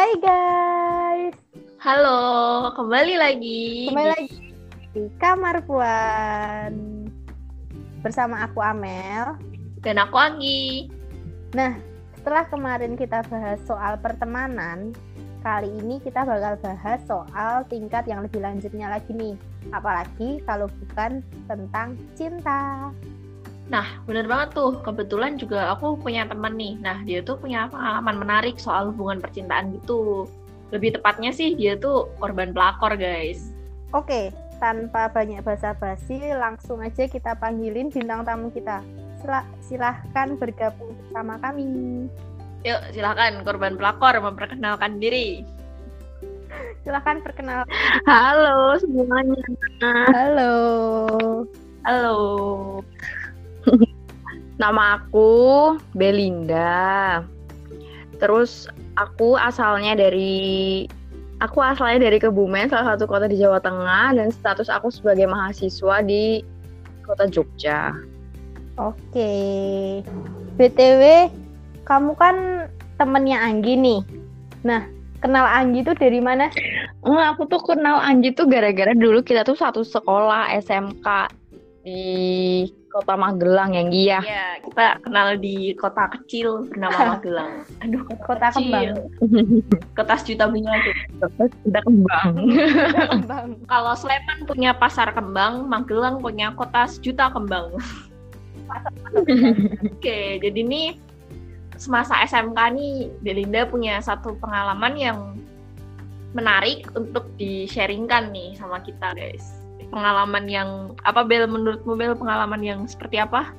Hai guys, Halo, kembali lagi. kembali lagi di Kamar Puan bersama aku Amel. Dan aku Anggi. Nah, setelah kemarin kita bahas soal pertemanan, kali ini kita bakal bahas soal tingkat yang lebih lanjutnya lagi nih. Apalagi kalau bukan tentang cinta. Nah, bener banget tuh. Kebetulan juga aku punya teman nih. Nah, dia tuh punya pengalaman menarik soal hubungan percintaan gitu. Lebih tepatnya sih dia tuh korban pelakor, guys. Oke, tanpa banyak basa-basi, langsung aja kita panggilin bintang tamu kita. Sila- silahkan bergabung bersama kami. Yuk, silahkan korban pelakor memperkenalkan diri. Silahkan perkenalkan. Halo semuanya. Halo. Halo. Nama aku Belinda. Terus aku asalnya dari aku asalnya dari Kebumen, salah satu kota di Jawa Tengah dan status aku sebagai mahasiswa di kota Jogja. Oke. BTW, kamu kan temennya Anggi nih. Nah, kenal Anggi tuh dari mana? Oh, aku tuh kenal Anji tuh gara-gara dulu kita tuh satu sekolah SMK di kota Magelang yang Gia. Ya, kita kenal di kota kecil bernama Magelang. Aduh, Kota kecil. Kota sejuta bunga. Terus udah kembang. Kembang. Kalau Sleman punya pasar kembang, Magelang punya kota sejuta kembang. Oke, jadi nih semasa SMK nih Belinda punya satu pengalaman yang menarik untuk di-sharingkan nih sama kita, guys. Pengalaman yang apa Bel menurutmu Bel pengalaman yang seperti apa?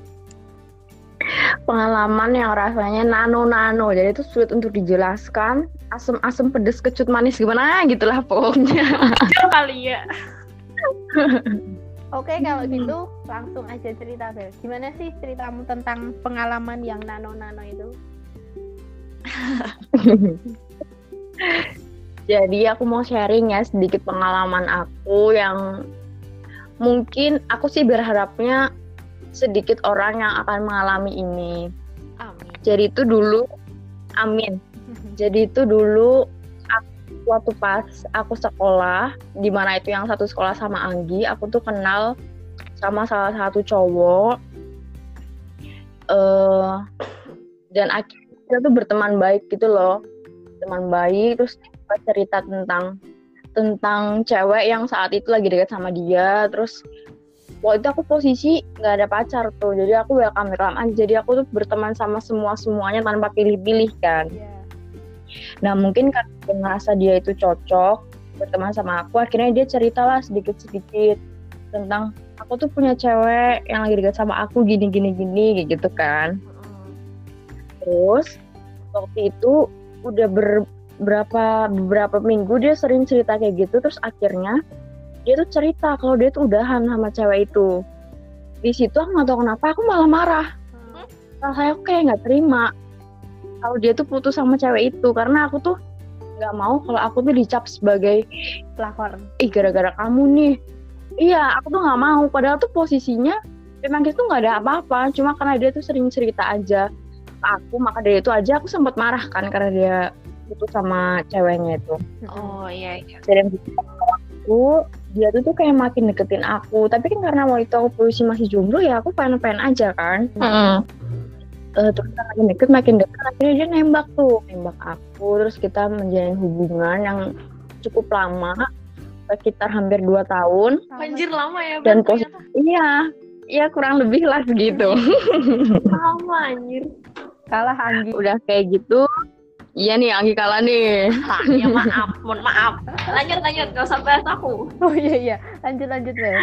pengalaman yang rasanya nano-nano jadi itu sulit untuk dijelaskan asem-asem pedes kecut manis gimana gitulah pokoknya Kecil kali ya. Oke, kalau gitu langsung aja cerita, Bel. Gimana sih ceritamu tentang pengalaman yang nano-nano itu? jadi aku mau sharing ya sedikit pengalaman aku yang mungkin aku sih berharapnya sedikit orang yang akan mengalami ini. Amin. jadi itu dulu amin. Jadi itu dulu aku- waktu pas aku sekolah di mana itu yang satu sekolah sama Anggi aku tuh kenal sama salah satu cowok. Eh dan akhirnya kita tuh berteman baik gitu loh. Teman baik terus cerita tentang tentang cewek yang saat itu lagi dekat sama dia. Terus waktu itu aku posisi nggak ada pacar tuh. Jadi aku welcome welcome aja. Jadi aku tuh berteman sama semua semuanya tanpa pilih-pilih kan. Iya. Nah mungkin karena dia ngerasa dia itu cocok berteman sama aku, akhirnya dia ceritalah sedikit-sedikit tentang aku tuh punya cewek yang lagi dekat sama aku gini gini gini gitu kan. Terus waktu itu udah ber, berapa beberapa minggu dia sering cerita kayak gitu, terus akhirnya dia tuh cerita kalau dia tuh udahan sama cewek itu. Di situ aku nggak tahu kenapa aku malah marah. Hmm. Rasanya aku kayak nggak terima kalau dia tuh putus sama cewek itu karena aku tuh nggak mau kalau aku tuh dicap sebagai Pelakor. ih gara-gara kamu nih iya aku tuh nggak mau padahal tuh posisinya memang itu nggak ada apa-apa cuma karena dia tuh sering cerita aja aku maka dari itu aja aku sempat marah kan karena dia putus sama ceweknya itu. Oh iya iya. dan aku dia tuh tuh kayak makin deketin aku. Tapi kan karena waktu itu aku posisi masih jomblo ya aku pengen-pengen aja kan. Eh, terus kan makin deket makin deket akhirnya dia nembak tuh. Nembak aku terus kita menjalin hubungan yang cukup lama sekitar hampir dua tahun. Anjir lama ya Dan Bel, pos- iya iya kurang lebih lah segitu lama anjir. Kalah Anggi. udah kayak gitu iya nih Anggi kalah nih. Ya maaf, mohon maaf. Lanjut lanjut, gak usah bahas aku. Oh iya iya, lanjut lanjut Bel.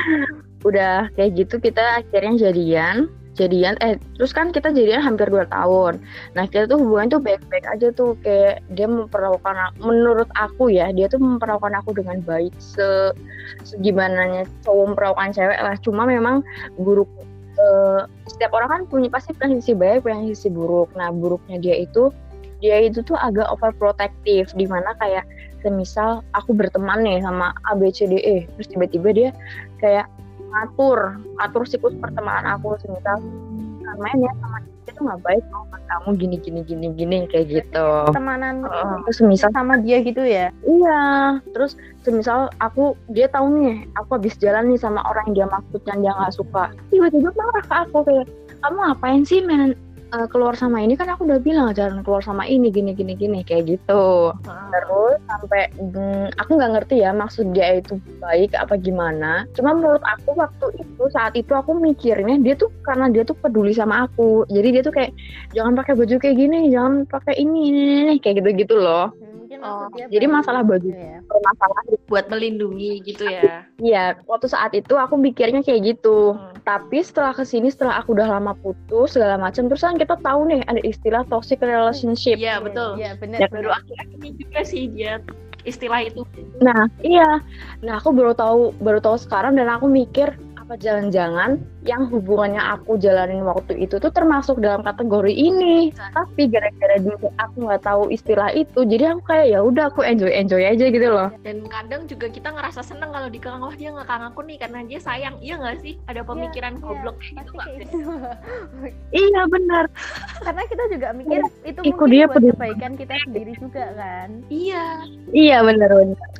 udah kayak gitu kita akhirnya jadian. Jadian eh terus kan kita jadian hampir dua tahun. Nah kita tuh hubungan tuh baik-baik aja tuh. Kayak dia memperlakukan aku- menurut aku ya dia tuh memperlakukan aku dengan baik. Se segimananya cowok memperlakukan cewek lah. Cuma memang buruk eh, setiap orang kan punya pasti punya sisi baik punya sisi buruk. Nah buruknya dia itu dia itu tuh agak overprotective di mana kayak semisal aku berteman nih sama A B C D E terus tiba-tiba dia kayak ngatur ngatur siklus pertemanan aku semisal main ya sama dia itu nggak baik mau buat kamu gini gini gini gini kayak gitu Temanan Heeh. terus misal sama dia gitu ya. Iya, terus semisal aku dia tahu nih, aku habis jalan nih sama orang yang dia maksud yang dia nggak suka, tiba-tiba marah ke aku kayak kamu ngapain sih main eh, keluar sama ini kan aku udah bilang jangan keluar sama ini gini gini gini kayak gitu. Terus sampai mm, aku nggak ngerti ya maksud dia itu baik apa gimana. Cuma menurut aku waktu itu saat itu aku mikirnya dia tuh karena dia tuh peduli sama aku. Jadi dia tuh kayak jangan pakai baju kayak gini, jangan pakai ini ini, ini, ini," kayak gitu-gitu loh. Mungkin Oh, jadi masalah gitu baju. ya. Masalah buat melindungi gitu ya. Iya, waktu saat itu aku mikirnya kayak gitu. Hmm. Tapi setelah ke sini, setelah aku udah lama putus segala macam, terus kan kita tahu nih ada istilah toxic relationship. Iya betul. Iya benar. Ya, Baru akhir-akhir ini juga sih dia istilah itu. Nah, iya. Nah, aku baru tahu baru tahu sekarang dan aku mikir apa jangan-jangan yang hubungannya aku jalanin waktu itu tuh termasuk dalam kategori ini. Tapi gara-gara dulu aku nggak tahu istilah itu, jadi aku kayak ya udah aku enjoy enjoy aja gitu loh. Dan kadang juga kita ngerasa seneng kalau dikekang wah dia ngekang aku nih karena dia sayang. Iya nggak sih? Ada pemikiran Iya, goblok kayak gitu gitu. Iya benar. Karena kita juga mikir itu Iku mungkin dia buat peduli. kebaikan kita sendiri juga kan. Iya. Iya bener.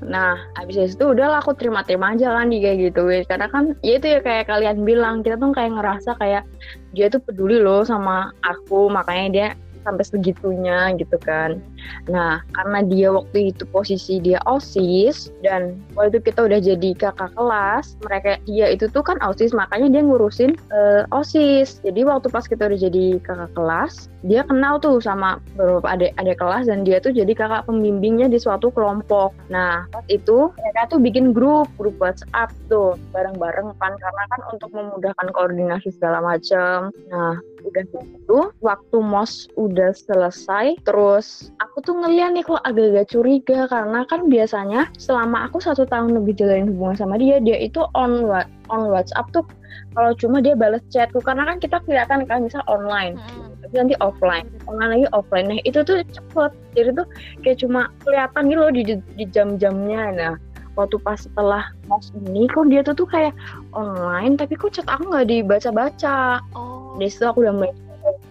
Nah abis itu udahlah aku terima-terima aja kan di kayak gitu. Karena kan ya itu ya kayak kalian bilang kita tuh kayak ngerasa kayak dia tuh peduli loh sama aku makanya dia sampai segitunya gitu kan. Nah karena dia waktu itu posisi dia osis dan waktu itu kita udah jadi kakak kelas mereka dia itu tuh kan osis makanya dia ngurusin eh, osis. Jadi waktu pas kita udah jadi kakak kelas dia kenal tuh sama beberapa adik adik kelas dan dia tuh jadi kakak pembimbingnya di suatu kelompok. Nah, pas itu mereka tuh bikin grup, grup WhatsApp tuh bareng-bareng kan karena kan untuk memudahkan koordinasi segala macam. Nah, udah gitu waktu mos udah selesai terus aku tuh ngeliat nih kok agak-agak curiga karena kan biasanya selama aku satu tahun lebih jalanin hubungan sama dia dia itu on wa- on WhatsApp tuh kalau cuma dia balas chatku. Karena kan kita kelihatan kan misal online Hmm. tapi nanti offline online lagi offline. Nah itu tuh cepet. Jadi tuh kayak cuma kelihatan gitu loh di, di jam-jamnya. Nah waktu pas setelah mos ini kok dia tuh tuh kayak online tapi kok chat aku nggak dibaca-baca. Oh. dari situ aku udah mulai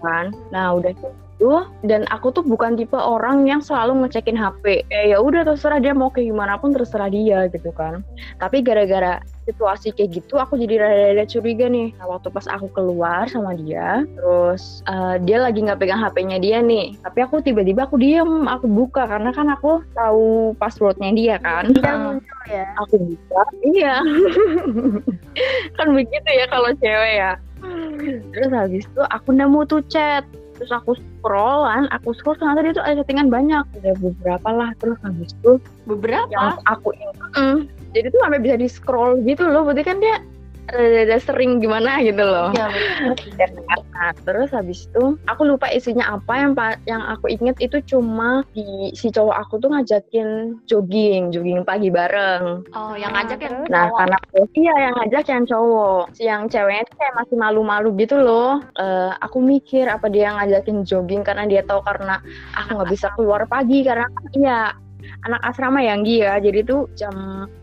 kan. Nah udah gitu dan aku tuh bukan tipe orang yang selalu ngecekin HP eh ya udah terserah dia mau kayak gimana pun terserah dia gitu kan. Tapi gara-gara situasi kayak gitu aku jadi rada-rada curiga nih. Nah, waktu pas aku keluar sama dia terus eh, dia lagi nggak pegang HP-nya dia nih. Tapi aku tiba-tiba aku diem aku buka karena kan aku tahu passwordnya dia kan. Hmm. muncul ya. aku buka iya. Kan begitu ya kalau cewek ya. Terus habis itu aku nemu tuh chat terus aku scrollan aku scroll ternyata dia tuh ada settingan banyak ada beberapa lah terus habis itu Beberapa. yang aku ingat Mm. jadi tuh sampai bisa di scroll gitu loh berarti kan dia rada sering gimana gitu loh Iya, betul. Nah, terus habis itu aku lupa isinya apa yang yang aku inget itu cuma di si cowok aku tuh ngajakin jogging, jogging pagi bareng. Oh, yang ngajak yang Nah, cowok. karena iya yang ngajak yang cowok. Si yang ceweknya tuh kayak masih malu-malu gitu loh. Eh, aku mikir apa dia ngajakin jogging karena dia tahu karena aku nggak bisa keluar pagi karena iya anak asrama yang dia jadi tuh jam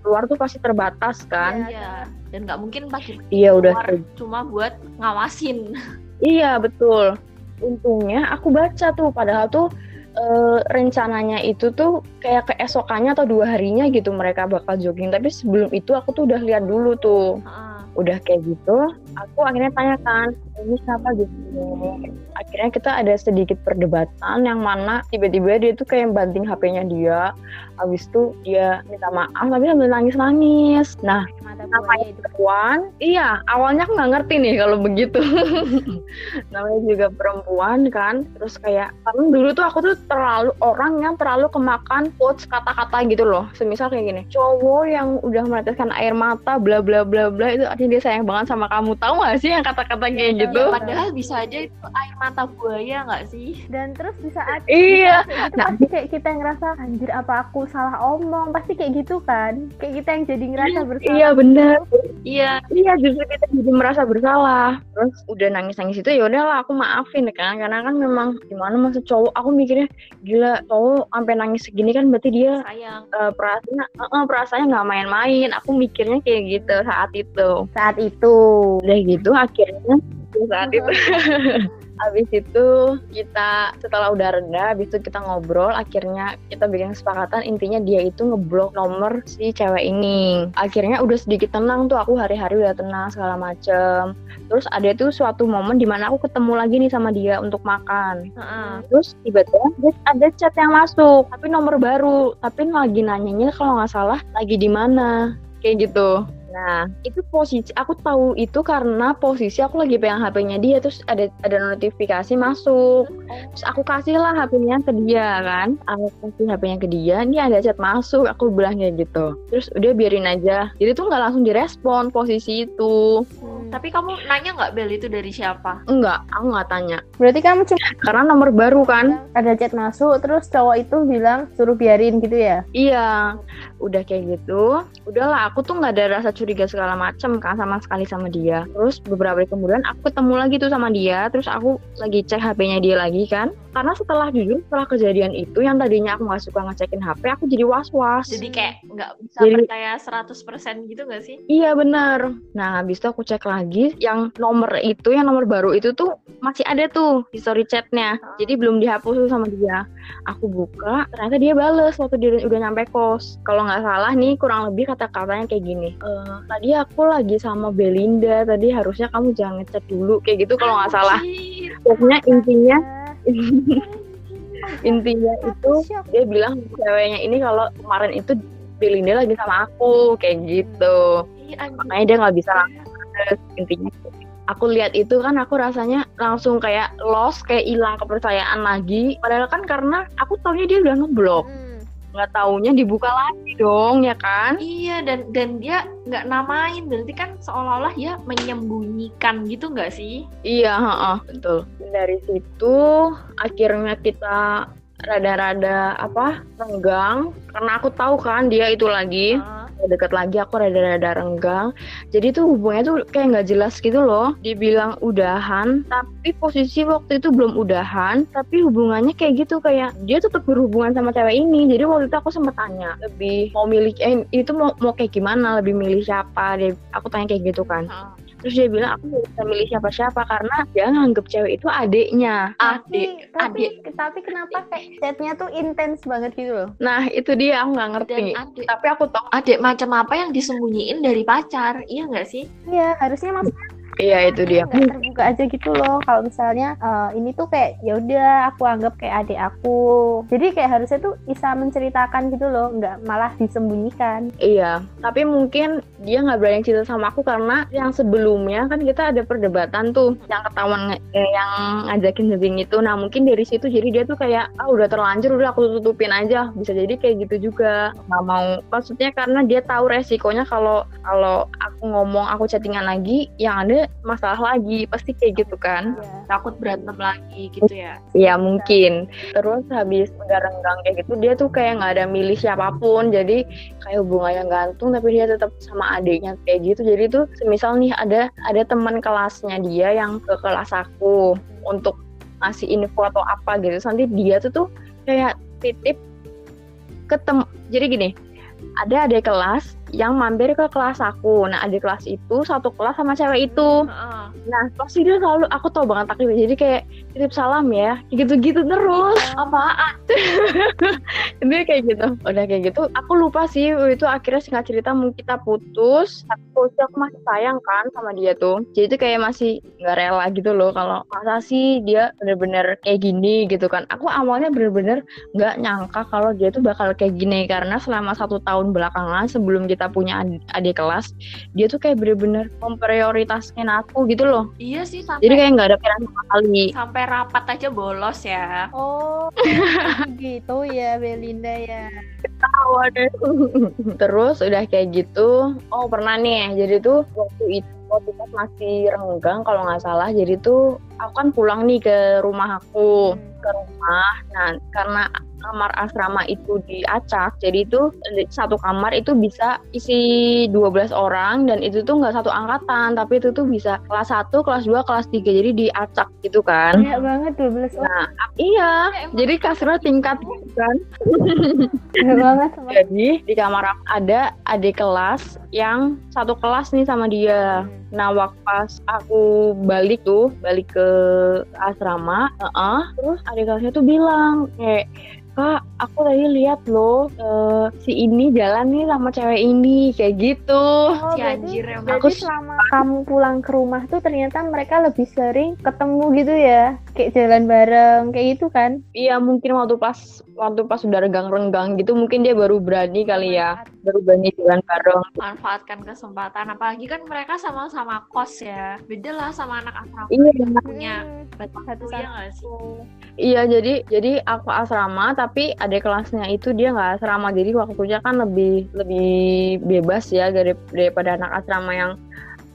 keluar tuh pasti terbatas kan. Iya. Dan nggak mungkin pagi Iya udah keluar cuma buat ngawasin. Iya betul. Untungnya aku baca tuh, padahal tuh eh, rencananya itu tuh kayak keesokannya atau dua harinya gitu mereka bakal jogging. Tapi sebelum itu aku tuh udah lihat dulu tuh, Heeh. udah kayak gitu. Aku akhirnya tanyakan ini siapa gitu. Akhirnya kita ada sedikit perdebatan yang mana tiba-tiba dia tuh kayak banting HP-nya dia. Habis itu dia minta maaf tapi sambil nangis-nangis. Nah namanya perempuan iya awalnya aku nggak ngerti nih kalau begitu namanya juga perempuan kan terus kayak karena dulu tuh aku tuh terlalu orang yang terlalu kemakan quotes kata-kata gitu loh semisal kayak gini cowok yang udah meneteskan air mata bla bla bla bla itu artinya dia sayang banget sama kamu tahu gak sih yang kata-kata kayak Iya, gitu iya. Padahal bisa aja itu air mata buaya nggak sih? Dan terus bisa aja iya gitu Nah. pasti kayak kita yang ngerasa anjir apa aku salah omong pasti kayak gitu kan kayak kita yang jadi ngerasa bersalah iya bener Iya. Iya justru kita jadi merasa bersalah. Terus udah nangis-nangis itu ya udahlah aku maafin kan karena kan memang gimana masa cowok aku mikirnya gila cowok sampai nangis segini kan berarti dia Sayang. eh, perasaannya eh, eh, perasaannya nggak main-main. Aku mikirnya kayak gitu saat itu. saat itu Udah gitu akhirnya saat itu Habis itu kita setelah udah reda, habis itu kita ngobrol, akhirnya kita bikin kesepakatan intinya dia itu ngeblok nomor si cewek ini. Akhirnya udah sedikit tenang tuh aku hari-hari udah tenang segala macem. Terus ada tuh suatu momen di mana aku ketemu lagi nih sama dia untuk makan. Heeh. Terus tiba-tiba ada chat yang masuk, tapi nomor baru. Tapi lagi nanyanya kalau nggak salah lagi di mana, kayak gitu. Nah, itu posisi aku tahu itu karena posisi aku lagi pegang HP-nya dia terus ada ada notifikasi masuk. Terus aku kasih lah HP-nya ke dia kan. Aku kasih HP-nya ke dia, ini ada chat masuk. Aku bilang kayak gitu. Terus udah biarin aja. Jadi tuh nggak langsung direspon posisi itu. Hmm. Tapi kamu nanya nggak Bel itu dari siapa? Enggak, aku nggak tanya. Berarti kamu cuma Karena nomor baru kan. ada chat masuk, terus cowok itu bilang suruh biarin gitu ya? Iya, udah kayak gitu. Udahlah, aku tuh nggak ada rasa curiga segala macem kan sama sekali sama dia. Terus beberapa hari kemudian aku ketemu lagi tuh sama dia. Terus aku lagi cek HP-nya dia lagi kan. Karena setelah jujur setelah kejadian itu yang tadinya aku nggak suka ngecekin HP, aku jadi was-was. Jadi kayak nggak bisa Jadi- percaya 100% gitu nggak sih? Iya bener. Nah habis itu aku cek lagi yang nomor itu, yang nomor baru itu tuh masih ada tuh di story chatnya. Jadi belum dihapus tuh sama dia. Aku buka, ternyata dia bales waktu dia udah nyampe kos. Kalau nggak salah nih kurang lebih kata-katanya kayak gini. "Eh, tadi aku lagi sama Belinda, tadi harusnya kamu jangan ngechat dulu kayak gitu kalau nggak salah. Anjir. Pokoknya intinya intinya itu dia bilang ceweknya ini kalau kemarin itu Belinda lagi sama aku kayak gitu. Makanya dia nggak bisa langsung intinya aku lihat itu kan aku rasanya langsung kayak lost kayak hilang kepercayaan lagi padahal kan karena aku taunya dia udah ngeblok Hmm. Nggak taunya dibuka lagi dong ya kan? Iya dan dan dia nggak namain. Berarti kan seolah-olah ya menyembunyikan gitu nggak sih? iya heeh, betul. Dari situ akhirnya kita rada-rada apa renggang. Karena aku tahu kan dia itu lagi. Ah, deket lagi aku rada-rada renggang. Jadi tuh hubungannya tuh kayak nggak jelas gitu loh. Dibilang udahan tapi posisi waktu itu belum udahan. Tapi hubungannya kayak gitu kayak dia tetap berhubungan sama cewek ini. Jadi waktu itu aku sempat tanya lebih mau milih eh, itu mau mau kayak gimana? Lebih milih siapa? Dia aku tanya kayak gitu kan. Ah. Terus dia bilang aku nggak bisa milih siapa-siapa karena dia nganggep cewek itu adiknya Adik, tapi, adik tapi kenapa kayak chatnya tuh intens banget gitu loh? nah itu dia aku nggak ngerti adik tapi aku tahu adik macam apa yang disembunyiin dari pacar iya nggak sih? Iya, harusnya maksudnya iya itu dia nggak terbuka aja gitu loh. Kalau misalnya eh, ini tuh kayak ya udah aku anggap kayak adik aku. Jadi kayak harusnya tuh bisa menceritakan gitu loh, nggak malah disembunyikan. Iya, tapi mungkin dia nggak berani cerita sama aku karena yang sebelumnya kan kita ada perdebatan tuh yang ketahuan eh, yang ngajakin syuting itu. Nah mungkin dari situ jadi dia tuh kayak ah udah terlanjur udah aku tutupin aja. Bisa jadi kayak gitu juga. Nggak mau. Maksudnya karena dia tahu resikonya kalau kalau aku ngomong aku chattingan lagi, yang ada masalah lagi pasti kayak gitu kan. Iya. Takut berantem lagi gitu ya? Iya mungkin. Terus habis renggang kayak gitu dia tuh kayak nggak ada milih siapa pun. Jadi kayak hubungannya gantung tapi dia tetap sama adiknya kayak gitu. Jadi tuh semisal nih ada ada teman kelasnya dia yang ke kelas aku untuk ngasih info atau apa gitu. Terus Nanti dia tuh tuh kayak titip ketemu. Jadi gini, ada adik kelas yang mampir ke kelas aku. Nah, adik kelas itu satu kelas sama cewek itu. Heeh. Nah, pasti dia selalu aku tau banget takdirnya. Jadi kayak titip salam ya, gitu-gitu terus. Apaan? Dia kayak gitu. Udah kayak gitu, aku lupa sih itu akhirnya singkat cerita mungkin kita putus. Tapi posisi aku masih sayang kan sama dia tuh. Jadi itu kayak masih nggak rela gitu loh kalau masa sih dia bener-bener kayak gini gitu kan. Aku awalnya bener-bener nggak nyangka kalau dia tuh bakal kayak gini karena selama satu tahun belakangan sebelum kita punya adik, adik kelas, dia tuh kayak bener-bener memprioritaskan aku gitu loh. Iya sih sampai Jadi kayak nggak ada pikiran sama kali. sampai rapat aja bolos ya. Oh, gitu ya Belinda ya. Tahu deh. Terus udah kayak gitu, oh pernah nih. Jadi tuh waktu itu waktu pas masih renggang kalau nggak salah. Jadi tuh aku kan pulang nih ke rumah aku ke rumah. Nah karena kamar asrama itu diacak, jadi itu satu kamar itu bisa isi 12 orang dan itu tuh nggak satu angkatan, tapi itu tuh bisa kelas 1, kelas 2, kelas 3. Jadi diacak gitu kan. Banyak banget 12 orang. Nah, iya. Jadi kasurnya tingkat gitu kan. Banget Jadi di kamar aku ada adik kelas yang satu kelas nih sama dia. Nah, waktu pas aku balik tuh, balik ke asrama, uh terus adik kelasnya tuh bilang kayak Kak, aku tadi lihat loh uh, si ini jalan nih sama cewek ini kayak gitu. Oh, si anjir emang. Aku- selama kamu pulang ke rumah tuh ternyata mereka lebih sering ketemu gitu ya, kayak jalan bareng kayak gitu kan? Iya, mungkin waktu pas waktu pas udah renggang-renggang gitu mungkin dia baru berani kali ya, baru berani jalan bareng. manfaatkan kesempatan apalagi kan mereka sama-sama kos ya. Beda lah sama anak asrama Iya, punya Hmm, satu ya nggak sih? Iya jadi jadi aku asrama tapi adik kelasnya itu dia nggak asrama. Jadi waktunya kan lebih lebih bebas ya dari, daripada anak asrama yang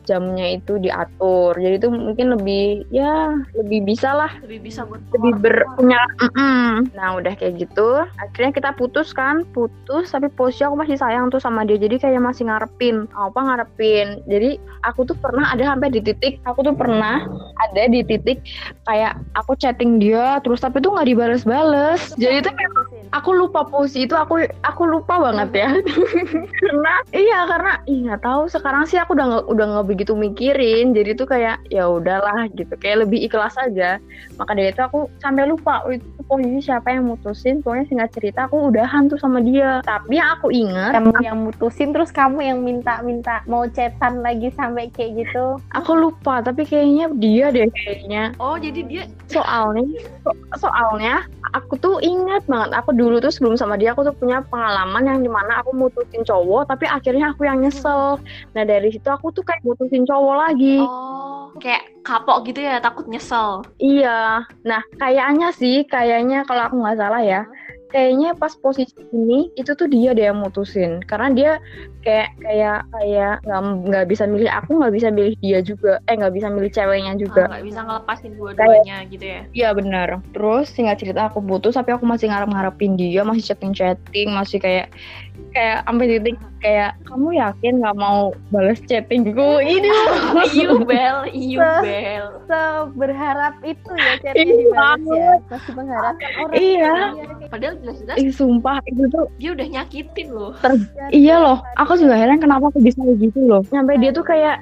jamnya itu diatur. Jadi itu mungkin lebih ya lebih bisa lah. Lebih bisa buat lebih keluar-keluar. berpunya. Mm-mm. nah udah kayak gitu. Akhirnya kita putus kan. Putus tapi posisi aku masih sayang tuh sama dia. Jadi kayak masih ngarepin. Apa ngarepin? Jadi aku tuh pernah ada sampai di titik aku tuh pernah ada di titik kayak aku chatting dia terus tapi tuh nggak dibales-bales. Jadi itu kayak aku lupa posisi itu aku aku lupa banget ya. Karena iya karena nggak tahu. Sekarang sih aku udah nggak udah nggak begitu mikirin. Jadi tuh kayak ya udahlah gitu. Kayak lebih ikhlas aja. Maka dari itu aku sampai lupa oh, itu posisi siapa yang mutusin. Pokoknya singkat cerita aku udahan tuh sama dia. Tapi yang aku ingat kamu yang mutusin terus kamu yang minta-minta mau chatan lagi sampai kayak gitu. aku lupa tapi kayaknya dia deh kayaknya. Oh jadi dia soalnya so- soalnya aku tuh ingat banget. Aku dulu tuh sebelum sama dia aku tuh punya pengalaman yang di mana aku mutusin cowok tapi akhirnya aku yang nyesel. Nah dari situ aku tuh kayak mutusin cowok lagi. Oh kayak kapok gitu ya takut nyesel. Iya. Nah kayaknya sih kayaknya kalau aku nggak salah ya kayaknya pas posisi ini itu tuh dia deh yang mutusin karena dia kayak kayak kayak nggak nggak bisa milih aku nggak bisa milih dia juga eh nggak bisa milih ceweknya Ah, juga nggak bisa ngelepasin dua-duanya gitu ya Iya benar. Terus singkat cerita aku putus tapi aku masih ngarep-ngarepin dia, masih chatting-chatting, masih kayak kayak sampai titik kayak kamu yakin nggak mau balas chattingku ini? iu bel iu Se- bel Seberharap itu ya chatnya Iya dibalas ya. Masih mengharapkan orang Iya. yang padahal jelas-jelas Ih sumpah itu tuh dia udah nyakitin loh dia- iya loh. Aku juga heran kenapa aku bisa kayak gitu loh. Sampai dia tuh kayak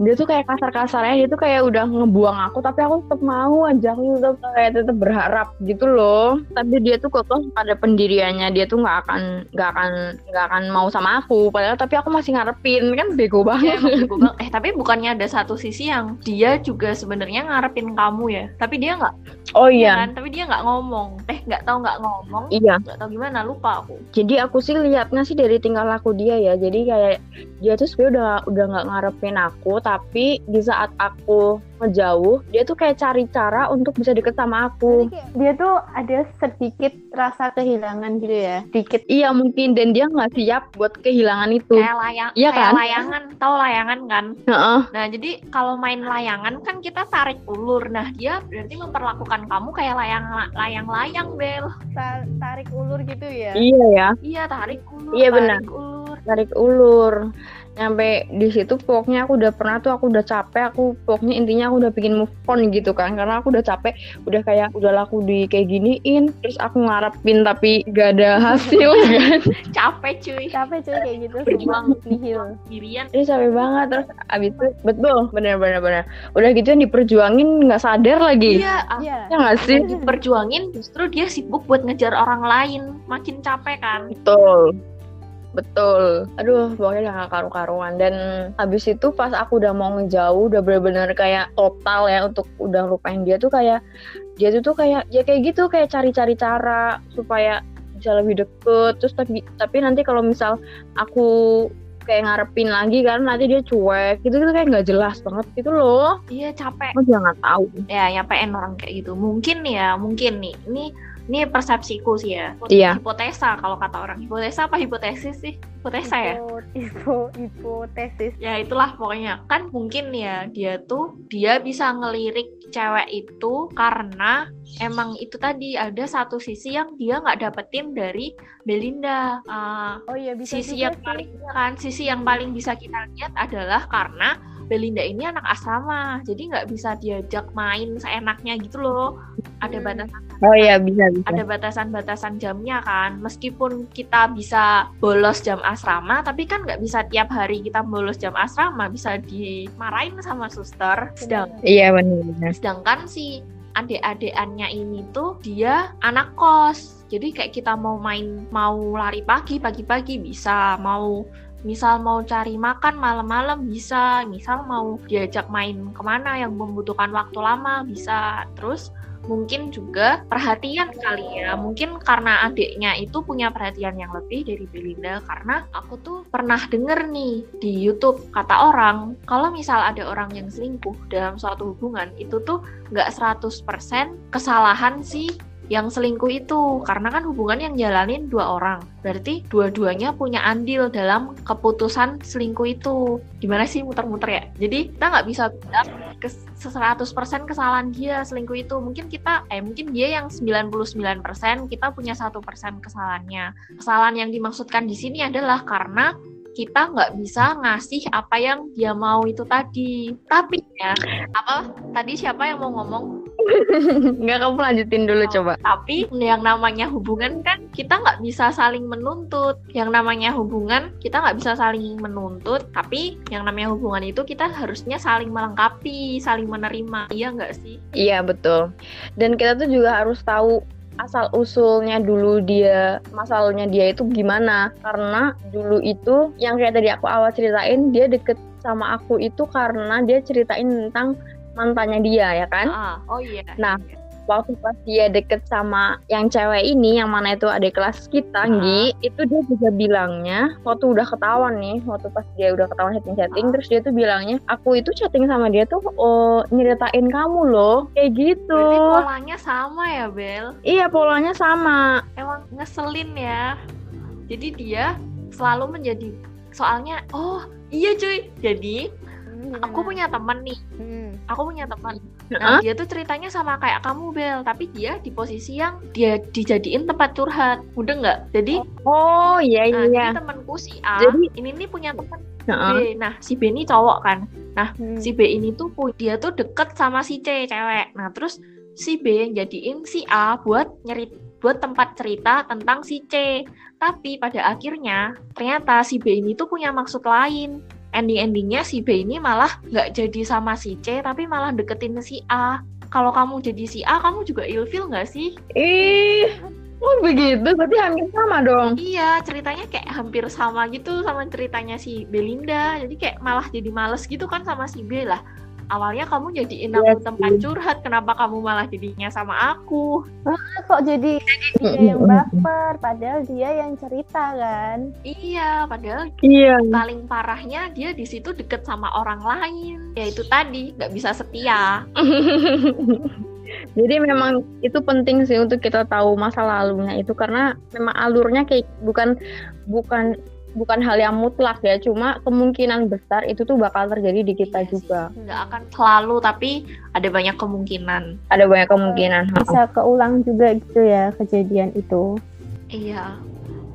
dia tuh kayak kasar-kasarnya dia tuh kayak udah ngebuang aku tapi aku tetap mau aja. Aku tetap kayak tetap berharap gitu loh. Tapi dia tuh kok pada pendiriannya. Dia tuh nggak akan nggak akan nggak akan mau sama aku. Padahal tapi aku masih ngarepin. Kan bego Dia banget. bego banget. eh tapi bukannya ada satu sisi yang dia juga sebenarnya ngarepin kamu ya? Tapi dia nggak oh ya iya kan? Tapi dia nggak ngomong. Eh nggak tahu nggak ngomong. Iya. Nggak tahu gimana lupa aku. Jadi aku sih liatnya sih dari tingkah laku dia ya. Jadi kayak dia tuh sebenarnya udah udah nggak ngarepin aku tapi di saat aku ngejauh dia tuh kayak cari cara untuk bisa deket sama aku. Kayak dia tuh ada sedikit rasa kehilangan gitu ya. Dikit iya mungkin. Dan dia nggak siap buat kehilangan itu. Kayak layang Iya kayak kan? layangan. Tahu layangan kan? Heeh. nah jadi kalau main layangan kan kita tarik ulur. Nah dia berarti memperlakukan kamu kayak layang layang layang bel. Ta- tarik ulur gitu ya. iya ya. Iya tarik ulur Iya, tarik benar. ulur. Tarik ulur nyampe di situ pokoknya aku udah pernah tuh aku udah capek aku pokoknya intinya aku udah bikin move on gitu kan. Karena aku udah capek udah kayak udah laku di kayak giniin terus aku ngarepin tapi gak ada hasil kan. Capek cuy. Capek cuy kayak gitu. Berjuang. nihil. sendirian. Ini capek banget. Terus abis itu betul bener bener bener. Udah gitu yang diperjuangin nggak sadar lagi. Iya. Ah, Iya. ya nggak sih? Diperjuangin justru dia sibuk buat ngejar orang lain. Makin capek kan? Betul betul. Aduh pokoknya udah gak karu-karuan. Dan habis itu pas aku udah mau ngejauh udah bener-bener kayak total ya untuk udah lupain dia tuh kayak dia tuh tuh kayak ya kayak gitu kayak cari-cari cara supaya bisa lebih deket. Terus tapi tapi nanti kalau misal aku kayak ngarepin lagi kan nanti dia cuek. Gitu gitu kayak nggak jelas banget gitu loh. Iya capek. Juga nggak tahu. Ya nyampein orang kayak gitu. Mungkin ya mungkin nih. Ini ini persepsiku sih ya Iya. hipotesa kalau kata orang hipotesa apa hipotesis sih hipotesa ya Hipo- hipo- hipotesis. ya itulah pokoknya kan mungkin ya dia tuh dia bisa ngelirik cewek itu karena emang itu tadi ada satu sisi yang dia nggak dapetin dari Belinda Ah, Oh iya bisa sisi juga yang sih. paling kan sisi yang paling bisa kita lihat adalah karena Belinda ini anak asrama, jadi nggak bisa diajak main seenaknya gitu loh. Ada Hmm. batasan Oh iya bisa bisa. ada batasan-batasan jamnya kan. Meskipun kita bisa bolos jam asrama, tapi kan nggak bisa tiap hari kita bolos jam asrama, bisa dimarahin sama suster. Sedang, Iya benar-benar. sedangkan si adik-adikannya ini tuh dia anak kos. Jadi kayak kita mau main, mau lari pagi, pagi-pagi bisa, mau misal mau cari makan malam-malam bisa, misal mau diajak main ke mana yang membutuhkan waktu lama bisa. Terus mungkin juga perhatian kali ya mungkin karena adiknya itu punya perhatian yang lebih dari Belinda karena aku tuh pernah denger nih di YouTube kata orang kalau misal ada orang yang selingkuh dalam suatu hubungan itu tuh nggak 100% kesalahan si yang selingkuh itu. Karena kan hubungan yang jalanin dua orang. Berarti dua-duanya punya andil dalam keputusan selingkuh itu. Gimana sih muter-muter ya? Jadi kita nggak bisa bilang ke 100% kesalahan dia selingkuh itu. Mungkin kita eh mungkin dia yang 99% kita punya satu persen kesalahannya. Kesalahan yang dimaksudkan di sini adalah karena kita nggak bisa ngasih apa yang dia mau itu tadi. Tapi ya apa tadi siapa yang mau ngomong Enggak kamu lanjutin dulu Oh. coba. tapi yang namanya hubungan kan kita nggak bisa saling menuntut yang namanya hubungan kita nggak bisa saling menuntut tapi yang namanya hubungan itu kita harusnya saling melengkapi saling menerima iya nggak sih Iya betul. Dan kita tuh juga harus tahu asal usulnya dulu dia masalahnya dia itu gimana karena dulu itu yang kayak tadi aku awal ceritain dia deket sama aku itu karena dia ceritain tentang mantannya dia ya kan? Ah oh iya. Nah, waktu pas dia deket sama yang cewek ini yang mana itu adik kelas kita Nggi itu dia juga bilangnya waktu udah ketahuan nih waktu pas dia udah ketahuan chatting chatting Ah. terus dia tuh bilangnya aku itu chatting sama dia tuh oh, nyeritain kamu loh. Kayak gitu. Berarti polanya sama ya Bel? Iya polanya sama. Emang ngeselin ya. Jadi dia selalu menjadi soalnya oh iya cuy. Jadi Hmm, aku gimana? punya temen nih Hmm. aku punya teman Heeh. Nah, dia tuh ceritanya sama kayak kamu Bel, tapi dia di posisi yang dia dijadiin tempat curhat. Udah nggak? Jadi, oh iya nah, iya jadi temanku si A, Jadi- ini nih punya teman Heeh. B. Nah, si B ini cowok kan. Hmm. Si B ini tuh dia tuh deket sama si C cewek. Nah, terus si B yang jadiin si A buat nyerit buat tempat cerita tentang si C. Tapi pada akhirnya ternyata si B ini tuh punya maksud lain. Ending-endingnya si B ini malah nggak jadi sama si C, tapi malah deketin si A. Kalau kamu jadi si A, kamu juga ilfil nggak sih? ih oh begitu berarti hampir sama dong Iya, ceritanya kayak hampir sama gitu sama ceritanya si Belinda. Jadi kayak malah jadi males gitu kan sama si B lah. Awalnya kamu jadiin Iya aku tempat curhat, kenapa kamu malah jadinya sama aku? kok jadi dia yang baper padahal dia yang cerita kan Iya, padahal iya paling parahnya dia di situ deket sama orang lain. Ya itu tadi, nggak bisa setia. Jadi memang itu penting sih untuk kita tahu masa lalunya itu karena memang alurnya kayak bukan bukan bukan hal yang mutlak ya, cuma kemungkinan besar itu tuh bakal terjadi di kita Iya sih. juga. Nggak akan selalu, tapi ada banyak kemungkinan. Ada banyak kemungkinan. bisa keulang juga gitu ya kejadian itu Iya,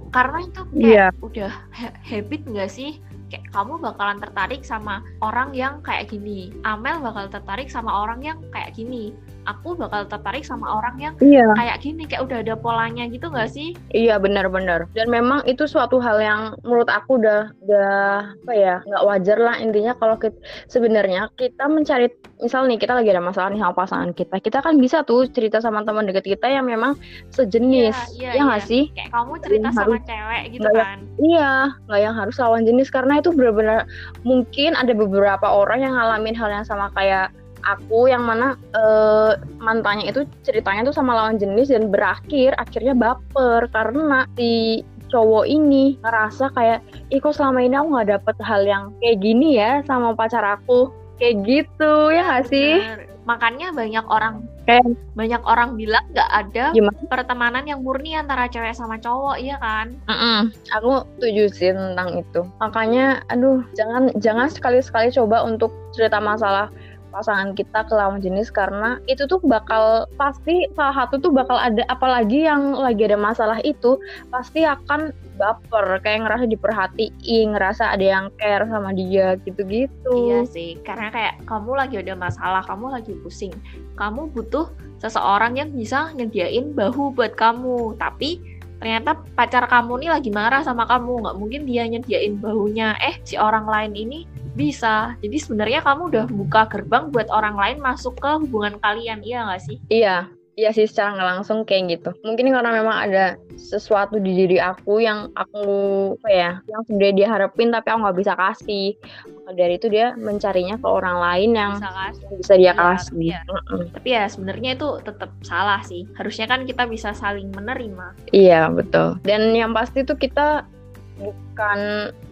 karena itu kayak Iya. udah ha- habit nggak sih? Kayak kamu bakalan tertarik sama orang yang kayak gini. Amel bakal tertarik sama orang yang kayak gini. Aku bakal tertarik sama orang yang Iya, kayak gini. Kayak udah ada polanya gitu nggak sih? iya benar-benar. Dan memang itu suatu hal yang menurut aku udah udah apa ya nggak wajar lah intinya kalau kita sebenarnya kita mencari misal nih kita lagi ada masalah nih sama pasangan kita, kita kan bisa tuh cerita sama teman dekat kita yang memang sejenis, Iya, ya nggak sih? Kayak kamu cerita Yang sama harus- cewek gitu ya- kan. Iya, nggak yang harus lawan jenis karena itu benar-benar mungkin ada beberapa orang yang ngalamin hal yang sama kayak aku yang mana eh, mantannya itu ceritanya tuh sama lawan jenis dan berakhir akhirnya baper karena si cowok ini ngerasa kayak ih kok selama ini aku nggak dapet hal yang kayak gini ya sama pacar aku kayak gitu ya nggak sih. Makanya banyak orang Kayak- banyak orang bilang nggak ada Gimana? pertemanan yang murni antara cewek sama cowok, iya kan? Mm-mm, aku setuju sih tentang itu. Makanya, aduh, jangan jangan sekali-sekali coba untuk cerita masalah pasangan kita ke lawan jenis karena itu tuh bakal pasti salah satu tuh bakal ada apalagi yang lagi ada masalah itu pasti akan baper kayak ngerasa diperhatiin ngerasa ada yang care sama dia gitu-gitu Iya sih, karena kayak kamu lagi ada masalah, kamu lagi pusing, kamu butuh seseorang yang bisa nyediain bahu buat kamu. Tapi ternyata pacar kamu nih lagi marah sama kamu, nggak mungkin dia nyediain bahunya. Eh, si orang lain ini bisa. Jadi sebenarnya kamu udah buka gerbang buat orang lain masuk ke hubungan kalian, iya nggak sih? Iya, iya sih secara nggak langsung kayak gitu. Mungkin karena memang ada sesuatu di diri aku yang aku apa ya, yang sebenarnya dia harapin tapi aku nggak bisa kasih. Dari itu dia mencarinya ke orang lain yang Bisa kasih. bisa dia Iya, kasih. iya. Mm-mm. Tapi ya sebenarnya itu tetap salah sih. Harusnya kan kita bisa saling menerima. Iya betul. Dan yang pasti tuh kita bukan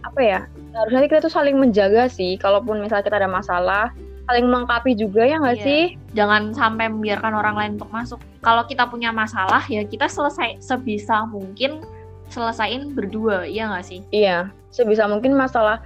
apa ya, harusnya kita tuh saling menjaga sih. Kalaupun misalnya kita ada masalah, saling melengkapi juga ya nggak Iya. sih? Jangan sampai membiarkan orang lain untuk masuk. Kalau kita punya masalah ya kita selesai sebisa mungkin selesain berdua, iya nggak sih? Iya, sebisa mungkin masalah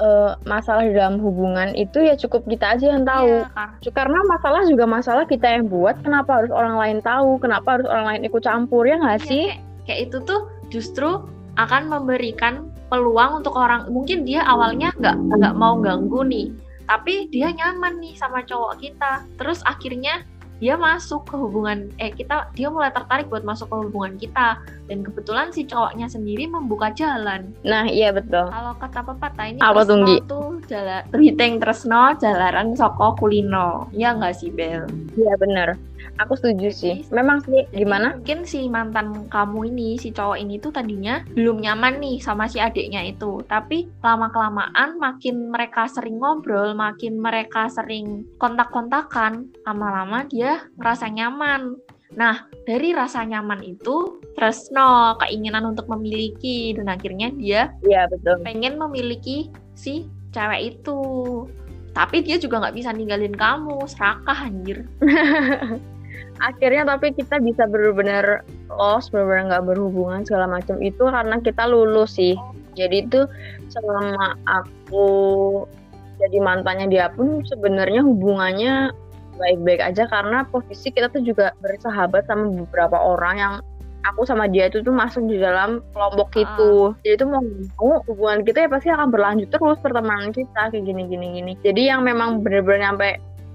eh, masalah di dalam hubungan itu ya cukup kita aja yang tahu. Iya, Kar. Karena masalah juga masalah kita yang buat. Kenapa harus orang lain tahu? Kenapa harus orang lain ikut campur ya nggak Iya, sih? kayak, kayak itu tuh justru akan memberikan peluang untuk orang mungkin dia awalnya nggak nggak mau ganggu nih tapi dia nyaman nih sama cowok kita terus akhirnya dia masuk ke hubungan eh kita dia mulai tertarik buat masuk ke hubungan kita dan kebetulan si cowoknya sendiri membuka jalan Nah iya betul. kalau kata pepatah ini Apa tuh, tresno Nggi? tuh jalan Triteng tresno jalaran soko kulino ya nggak sih Bel Iya benar. Aku setuju sih. Memang sih Jadi gimana? Mungkin si mantan kamu ini, si cowok ini tuh tadinya belum nyaman nih sama si adiknya itu. Tapi lama-kelamaan makin mereka sering ngobrol, makin mereka sering kontak-kontakan, lama-lama dia ngerasa nyaman. Nah, dari rasa nyaman itu, tresno, keinginan untuk memiliki, dan akhirnya dia Iya betul. pengen memiliki si cewek itu. Tapi dia juga nggak bisa ninggalin kamu, serakah anjir. Akhirnya tapi kita bisa benar-benar lost, benar-benar nggak berhubungan segala macam itu karena kita lulus sih. Jadi itu selama aku jadi mantannya dia pun sebenarnya hubungannya baik-baik aja karena posisi kita tuh juga bersahabat sama beberapa orang yang aku sama dia itu tuh masuk di dalam kelompok Ah. itu. Jadi itu mau mau hubungan kita ya pasti akan berlanjut terus pertemanan kita kayak gini gini gini. Jadi yang memang bener-bener nyampe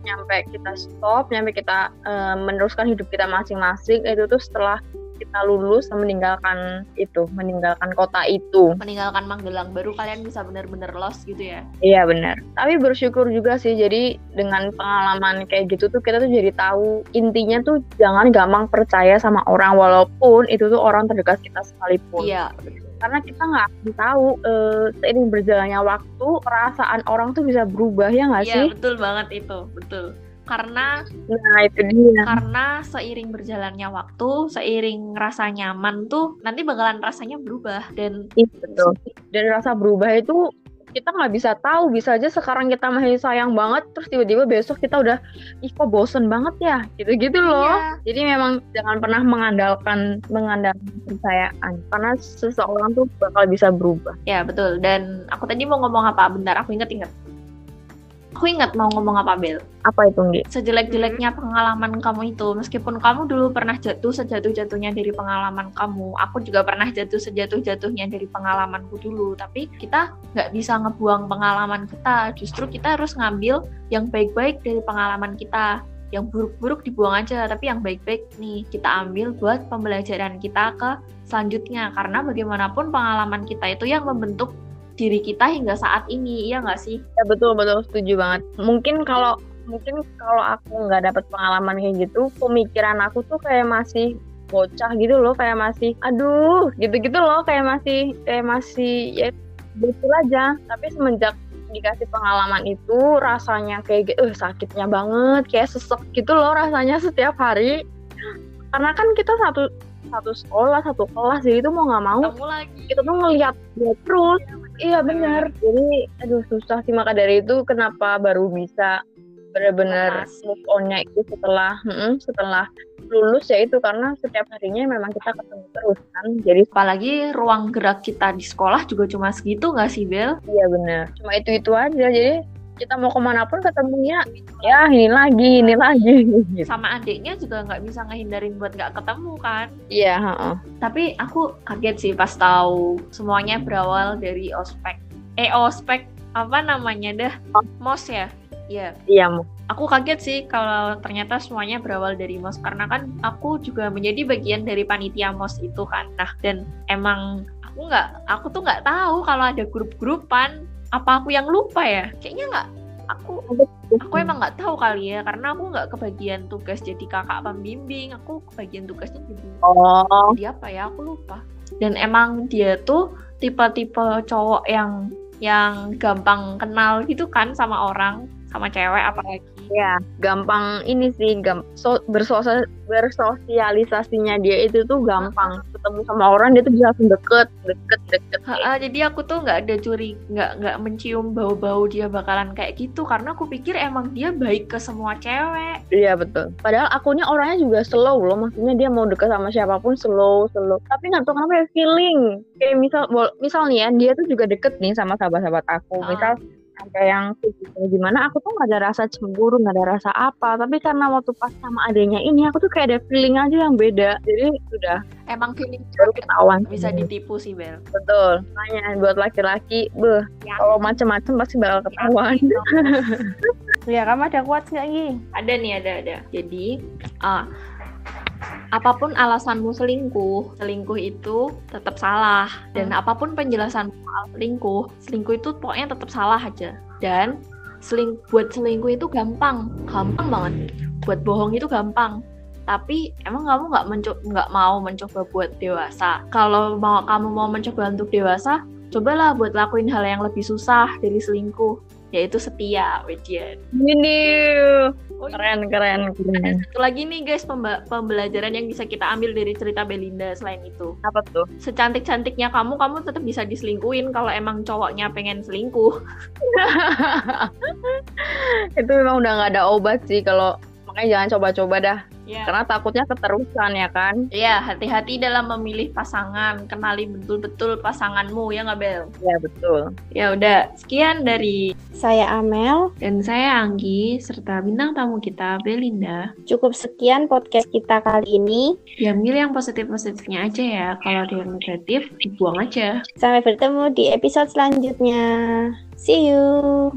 nyampe kita stop, nyampe kita eh, meneruskan hidup kita masing-masing itu tuh setelah kita lulus dan meninggalkan itu, meninggalkan kota itu. meninggalkan Magelang baru kalian bisa bener-bener lost gitu ya Iya benar. Tapi bersyukur juga sih. Jadi dengan pengalaman kayak gitu tuh kita tuh jadi tahu intinya tuh jangan gampang percaya sama orang walaupun itu tuh orang terdekat kita sekalipun. iya Karena kita nggak akan tahu eh, seiring berjalannya waktu perasaan orang tuh bisa berubah ya nggak iya sih? betul banget itu betul karena Nah itu dia. karena seiring berjalannya waktu seiring rasa nyaman tuh nanti bakalan rasanya berubah dan Iya betul. Dan rasa berubah itu kita nggak bisa tahu. Bisa aja sekarang kita masih sayang banget, terus tiba-tiba besok kita udah, ih kok bosen banget ya, gitu-gitu loh. Iya. Jadi memang jangan pernah mengandalkan mengandalkan kepercayaan, karena seseorang tuh bakal bisa berubah. ya betul dan aku tadi mau ngomong apa bentar aku inget-inget aku inget mau ngomong apa Bel Apa itu Nggi? sejelek-jeleknya pengalaman kamu itu. Meskipun kamu dulu pernah jatuh sejatuh-jatuhnya dari pengalaman kamu aku juga pernah jatuh sejatuh-jatuhnya dari pengalamanku dulu. Tapi kita nggak bisa ngebuang pengalaman kita. Justru kita harus ngambil yang baik-baik dari pengalaman kita. Yang buruk-buruk dibuang aja tapi yang baik-baik nih kita ambil buat pembelajaran kita ke selanjutnya. Karena bagaimanapun pengalaman kita itu yang membentuk diri kita hingga saat ini iya nggak sih Ya betul betul setuju banget. Mungkin kalau mungkin kalau aku nggak dapet pengalaman kayak gitu, pemikiran aku tuh kayak masih bocah gitu loh, kayak masih aduh gitu-gitu loh, kayak masih kayak masih ya betul aja. Tapi semenjak dikasih pengalaman itu rasanya kayak gitu, eh, sakitnya banget, kayak sesek gitu loh rasanya setiap hari. Karena kan kita satu satu sekolah, satu kelas, jadi itu mau nggak mau lagi kita tuh ngelihat dia terus. Iya benar. Jadi aduh susah sih maka dari itu kenapa baru bisa benar-benar move on-nya itu setelah mm, setelah lulus ya itu karena setiap harinya memang kita ketemu terus kan. Jadi apalagi ruang gerak kita di sekolah juga cuma segitu nggak sih Bel? iya benar. Cuma itu-itu aja. Jadi kita mau ke mana pun ketemunya ya ini lagi ini lagi. Sama adiknya juga nggak bisa ngehindarin buat nggak ketemu kan? Iya heeh. tapi aku kaget sih pas tahu semuanya berawal dari ospek. Eh ospek apa namanya dah? Mos ya? Iya, iya aku kaget sih kalau ternyata semuanya berawal dari mos. Karena kan aku juga menjadi bagian dari panitia mos itu kan. Nah dan emang aku nggak aku tuh nggak tahu kalau ada grup-grupan apa aku yang lupa ya? Kayaknya nggak aku aku emang nggak tahu kali ya karena aku nggak kebagian tugas jadi kakak pembimbing aku kebagian tugasnya jadi oh. jadi apa ya aku lupa. Dan emang dia tuh tipe-tipe cowok yang yang gampang kenal gitu kan sama orang sama cewek apalagi ya gampang ini sih gam so, bersosial bersosialisasinya dia itu tuh gampang. Ketemu sama orang dia tuh bisa langsung deket deket deket. Ha-ha, jadi aku tuh nggak ada curi nggak nggak mencium bau-bau dia bakalan kayak gitu karena aku pikir emang dia baik ke semua cewek. Iya betul. Padahal akunya orangnya juga slow loh maksudnya dia mau deket sama siapa pun slow slow. Tapi nggak tahu kenapa ya feeling. Kayak misal misal nih ya dia tuh juga deket nih sama sahabat-sahabat aku. Misal sampai yang kayak gitu. gimana aku tuh nggak ada rasa cemburu nggak ada rasa apa. Tapi karena waktu pas sama adanya ini aku tuh kayak ada feeling aja yang beda. Jadi sudah emang feeling baru ketahuan bisa ditipu sih Bel. Betul. Makanya buat laki-laki beh Ya. kalau macem-macem pasti bakal ketahuan. Ya, kamu ada quotes nggak, Gi? ada nih ada ada. Jadi ah, apa pun alasanmu selingkuh selingkuh itu tetap salah. Dan apa pun penjelasan soal selingkuh selingkuh itu pokoknya tetap salah aja. Dan seling buat selingkuh itu gampang. Gampang banget. Buat bohong itu gampang. Tapi emang kamu nggak nggak mau mencoba buat dewasa? Kalau mau kamu mau mencoba untuk dewasa cobalah buat lakuin hal yang lebih susah dari selingkuh yaitu setia Wedian ini Oh, iya. keren keren keren. Ada satu lagi nih guys pembelajaran yang bisa kita ambil dari cerita Belinda selain itu. Apa tuh? Secantik-cantiknya kamu kamu tetap bisa diselingkuhin kalau emang cowoknya pengen selingkuh. Itu memang udah nggak ada obat sih kalau makanya jangan coba-coba dah. Ya karena takutnya keterusan ya kan? Ya hati-hati dalam memilih pasangan. Kenali betul-betul pasanganmu ya nggak Bel? Ya betul. Ya udah sekian dari Saya Amel. dan saya Anggi serta bintang tamu kita Belinda. Cukup sekian podcast kita kali ini. diambil yang positif-positifnya aja ya. Kalau ada yang negatif dibuang aja. Sampai bertemu di episode selanjutnya. See you.